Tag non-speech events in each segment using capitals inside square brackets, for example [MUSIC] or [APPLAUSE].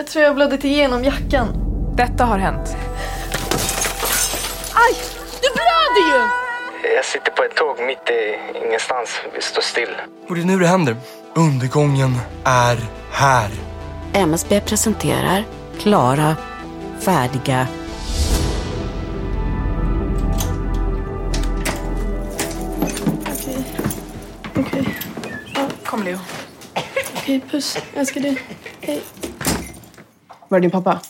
Jag tror jag blödde igenom jackan. Detta har hänt. Aj! Du blöder ju! Jag sitter på ett tåg mitt i ingenstans. Vi står still. Och det är nu det händer. Undergången är här. MSB presenterar klara, färdiga Okej. Okej. Kom Leo. Okej, puss. Jag älskar dig. Hej. Var är din pappa?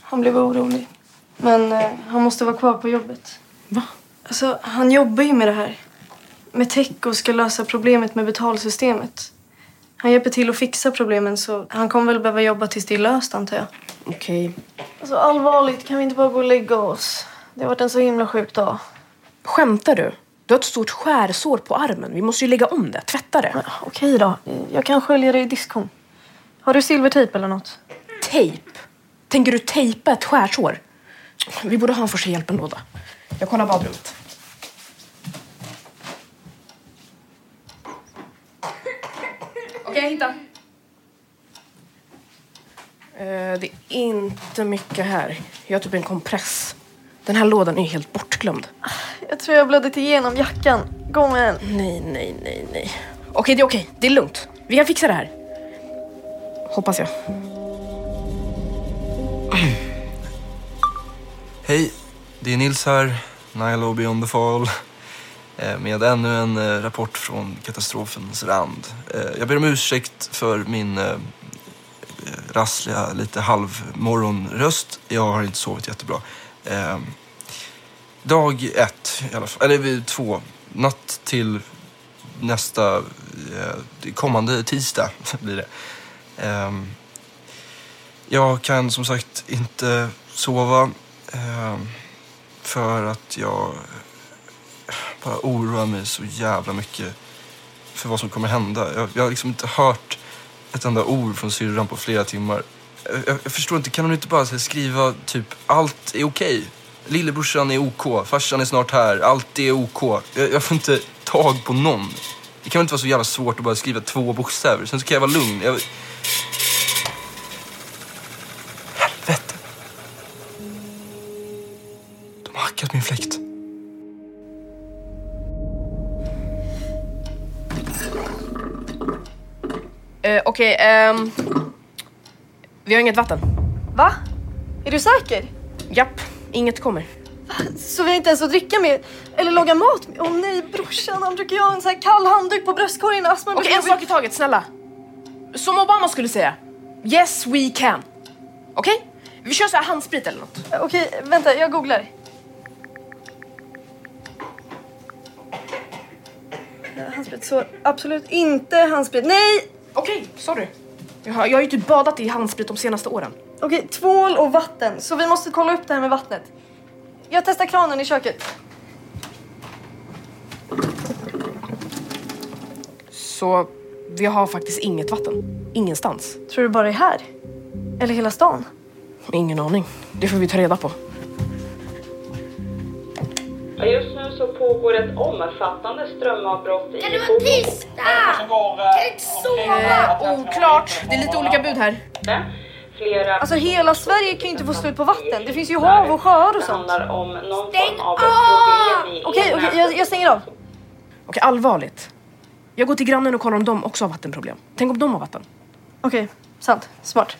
Han blev orolig. Men eh, han måste vara kvar på jobbet. Va? Alltså, han jobbar ju med det här. Med tech och ska lösa problemet med betalsystemet. Han hjälper till att fixa problemen så han kommer väl behöva jobba tills det är löst antar jag. Okej. Alltså allvarligt, kan vi inte bara gå och lägga oss? Det har varit en så himla sjuk dag. Skämtar du? Du har ett stort skärsår på armen. Vi måste ju lägga om det. Tvätta det. Men, Okej då, jag kan skölja det i diskon. Har du silvertejp eller något? Tejp. Tänker du tejpa ett skärsår? Vi borde ha en första hjälpen-låda. Jag kollar badrummet. Okej, jag hittar. Eh, det är inte mycket här. Jag har typ en kompress. Den här lådan är helt bortglömd. Jag tror jag blödde igenom jackan. Gå med den. Nej, nej, nej, nej. Okej, det är okej. Det är lugnt. Vi kan fixa det här. Hoppas jag. Hej, det är Nils här. Nairobi on the fall. Eh, med ännu en eh, rapport från katastrofens rand. Eh, jag ber om ursäkt för min rassliga, lite halvmorgonröst. Jag har inte sovit jättebra. Dag ett, i alla fall. Eller två. Natt till nästa kommande tisdag [LAUGHS] blir det. Ehm, jag kan som sagt inte sova ehm, för att jag bara oroar mig så jävla mycket för vad som kommer hända. Jag, jag har liksom inte hört ett enda ord från syrran på flera timmar. Jag, jag, förstår inte, kan hon inte bara här, skriva typ allt är okej? Lillebrorsan är OK, farsan är snart här, allt är OK. Jag, jag får inte tag på någon. Det kan väl inte vara så jävla svårt att bara skriva två bokstäver, sen så kan jag vara lugn. Jag... Hackat min fläkt. Eh, Okej, ehm... Vi har inget vatten. Va? Är du säker? Japp, inget kommer. Så vi har inte ens att dricka med? Eller laga mat med? Åh nej, brorsan han brukar ju ha en sån här kall handduk på bröstkorgen. Astman Okej, en sak i taget, snälla. Som Obama skulle säga. Yes, we can. Okej? Vi kör så här handsprit eller något. Okej, vänta, jag googlar. Handsprit, så absolut inte handsprit. Nej! Okej, sorry. Jag har, jag har ju typ badat i handsprit de senaste åren. Okej, tvål och vatten. Så vi måste kolla upp det här med vattnet. Jag testar kranen i köket. Så vi har faktiskt inget vatten. Ingenstans. Tror du bara det är här? Eller hela stan? Ingen aning. Det får vi ta reda på. Ja, Just nu så pågår ett omfattande strömavbrott i Kan du vara tysta? Kan du inte sova? Oklart. Det är lite olika bud här. Flera Alltså hela Sverige kan ju inte få slut på vatten. Det finns ju hav och sjöar och Det sånt. handlar om någon Stäng av Okej, okej, jag, jag stänger av. Okej, allvarligt. Jag går till grannen och kollar om de också har vattenproblem. Tänk om de har vatten. Okej, sant. Smart.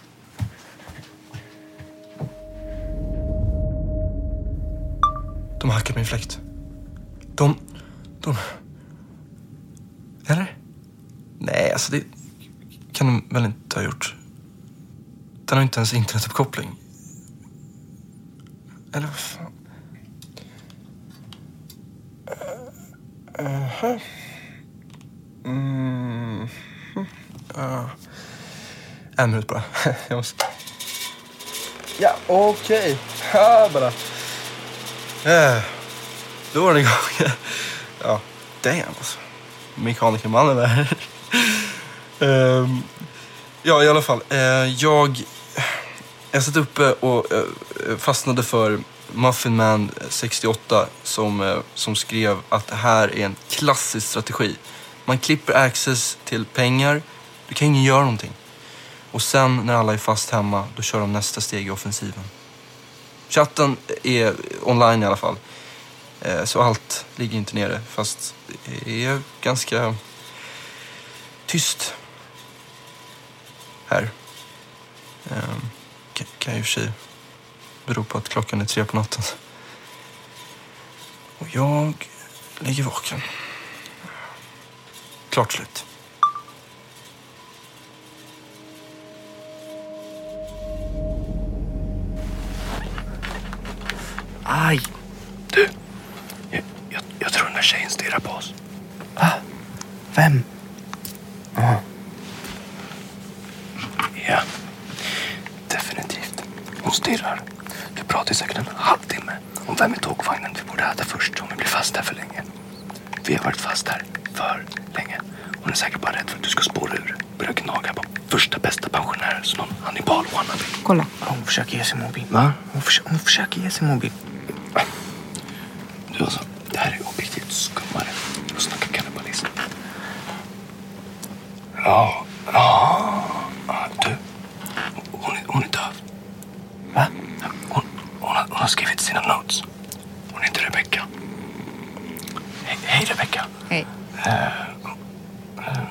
De har hackat min fläkt. De... De... Eller? Nej, alltså det kan de väl inte ha gjort. Den har inte ens internetuppkoppling. Eller vad fan? Uh, mm. Uh. En minut bara. [LAUGHS] Jag måste... Ja, okej. Okay. bara. Eh, Då var den igång. [LAUGHS] Ja, damn alltså. Mekanikermannen där. [LAUGHS] Ehm, ja, i alla fall. eh, jag, jag satt uppe och eh, fastnade för Muffin Man 68 som, eh, som skrev att det här är en klassisk strategi. Man klipper access till pengar. Du kan ingen göra någonting. Och sen när alla är fast hemma, då kör de nästa steg i offensiven. Chatten är online i alla fall. Eh, så allt ligger inte nere, fast det är ganska tyst här. Ehm, kan, kan ju i och för sig bero på att klockan är tre på natten. Och jag ligger vaken. Klart slut. Aj! Du, jag, jag, jag tror den där tjejen stirrar på oss. Va? Vem? Ja. Ja, definitivt. Hon stirrar. Du pratar säkert en halvtimme om vem i tågvagnen vi borde äta först om vi blir fast här för länge. Vi har varit fast här för länge. Hon är säkert bara rädd för att du ska spåra ur. Börja gnaga på första bästa pensionär som någon Hannibal wannabe. Kolla. Hon försöker ge sig mobil. Va? Hon, försöker, hon försöker ge sig mobil. Du alltså, det här är objektivt skummare än att snacka kannibalism. Ja, ja, ja, du. Hon är, hon är döv. Va? Hon, hon, har, hon har skrivit sina notes. Hon heter Rebecca. Hej, hej Rebecca. Hej.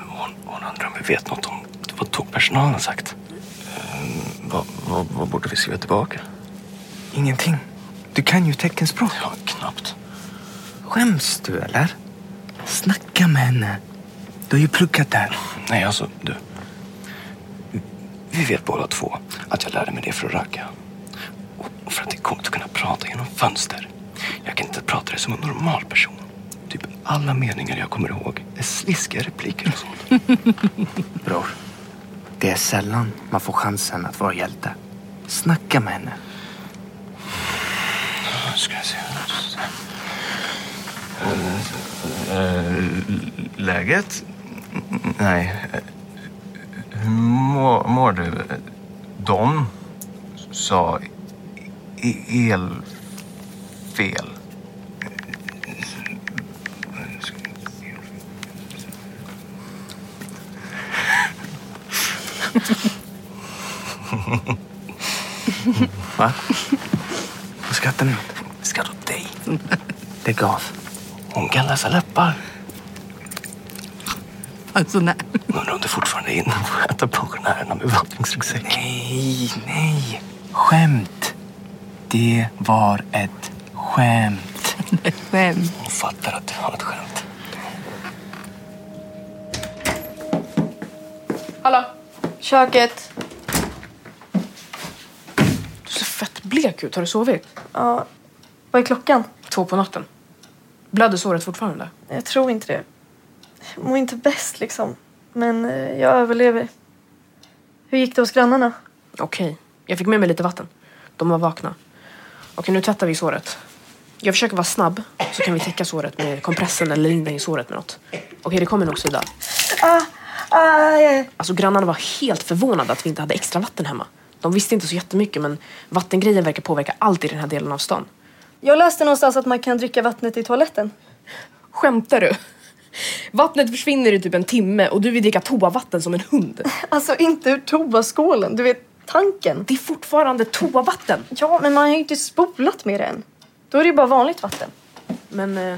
Hon, hon undrar om vi vet något om vad tågpersonalen har sagt. Eh, vad, vad, vad borde vi skriva tillbaka? Ingenting. Du kan ju teckenspråk. Ja, knappt. Skäms du eller? Snacka med henne. Du har ju pluggat där. Nej, alltså du. Vi vet båda två att jag lärde mig det för att ragga. Och för att det är coolt att kunna prata genom fönster. Jag kan inte prata det som en normal person. Typ alla meningar jag kommer ihåg är sliskiga repliker och sånt. [LAUGHS] Bror, det är sällan man får chansen att vara hjälte. Snacka med henne. Nu ska jag se. Eh, Läget? Nej. Hur mår, mår du? De sa e- elfel. Va? Vad skrattar ni åt? Skrattar åt dig. Lägg av. Hon kan läsa läppar. Alltså nej. Undrar om du fortfarande är inne på att äta pensionärerna med vandringsryggsäck. Nej, nej. Skämt. Det var ett skämt. [LAUGHS] Skämt. Hon fattar att det var ett skämt. Hallå? Köket. Du ser fett blek ut. Har du sovit? Ja. Vad är klockan? Två på natten. Blöder såret fortfarande? Jag tror inte det. Jag mår inte bäst liksom. Men eh, jag överlever. Hur gick det hos grannarna? Okej. Jag fick med mig lite vatten. De var vakna. Okej, nu tvättar vi såret. Jag försöker vara snabb, så kan vi täcka såret med kompressen eller linda i såret med något. Okej, det kommer nog Sida. Ah, ah, ja. Alltså grannarna var helt förvånade att vi inte hade extra vatten hemma. De visste inte så jättemycket men vattengrejen verkar påverka allt i den här delen av stan. Jag läste någonstans att man kan dricka vattnet i toaletten. Skämtar du? Vattnet försvinner i typ en timme och du vill dricka toavatten som en hund. [LAUGHS] Alltså inte ur toaskålen. Du vet, tanken. Det är fortfarande toavatten. Ja, men man har ju inte spolat med det än. Då är det ju bara vanligt vatten. Men eh,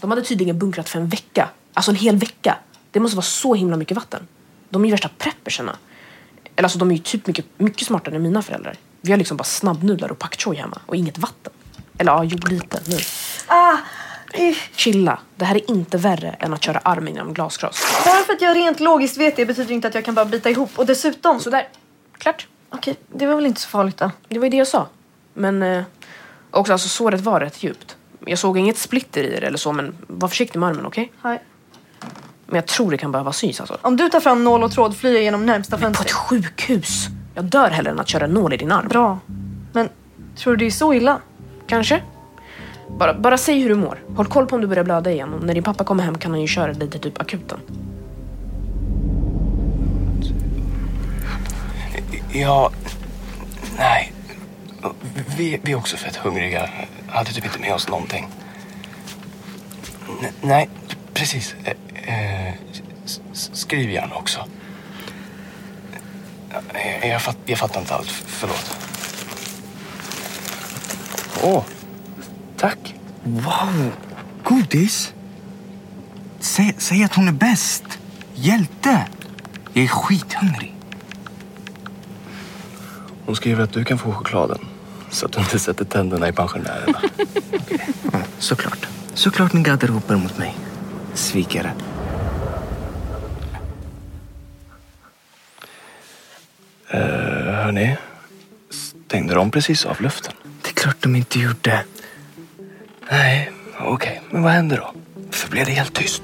de hade tydligen bunkrat för en vecka. Alltså en hel vecka. Det måste vara så himla mycket vatten. De är ju värsta preppersarna. Eller alltså de är ju typ mycket, mycket smartare än mina föräldrar. Vi har liksom bara snabbnudlar och pak choi hemma och inget vatten. Eller ja, jo lite nu. Ah, eh, Chilla. Det här är inte värre än att köra armen genom glasgras. bara för att jag rent logiskt vet det betyder inte att jag kan bara bita ihop. Och dessutom... Sådär. Klart. Okej, det var väl inte så farligt då. Det var ju det jag sa. Men eh, också alltså såret var rätt djupt. Jag såg inget splitter i det eller så men var försiktig med armen, okej? Nej. Men jag tror det kan behöva sys alltså. Om du tar fram nål och tråd flyr jag genom närmsta På fönster. ett sjukhus. Jag dör hellre än att köra nål i din arm. Bra. Men tror du det är så illa? Kanske. Bara, bara säg hur du mår. Håll koll på om du börjar blöda igen. Och när din pappa kommer hem kan han ju köra dig till typ akuten. Ja, nej. Vi, vi är också fett hungriga. Hade typ inte med oss någonting. N- nej, precis. Eh, eh, skriv gärna också. Jag, jag, fatt, jag fattar inte allt. Förlåt. Åh, tack. Wow! Godis! Säg, säg att hon är bäst. Hjälte! Jag är skithungrig. Hon skriver att du kan få chokladen. Så att du inte sätter tänderna i pensionärerna. [LAUGHS] Ja, såklart. Såklart min gadde ropar mot mig. Svikare. Uh, hörni, stängde de precis av luften? Det klart de inte gjorde. Nej, okej. Men vad hände då? Varför blev det helt tyst?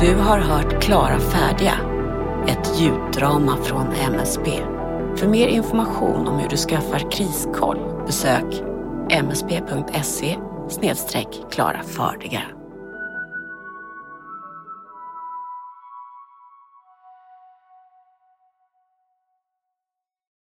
Du har hört Klara färdiga. Ett ljuddrama från MSB. För mer information om hur du skaffar kriskoll besök msb.se klara färdiga.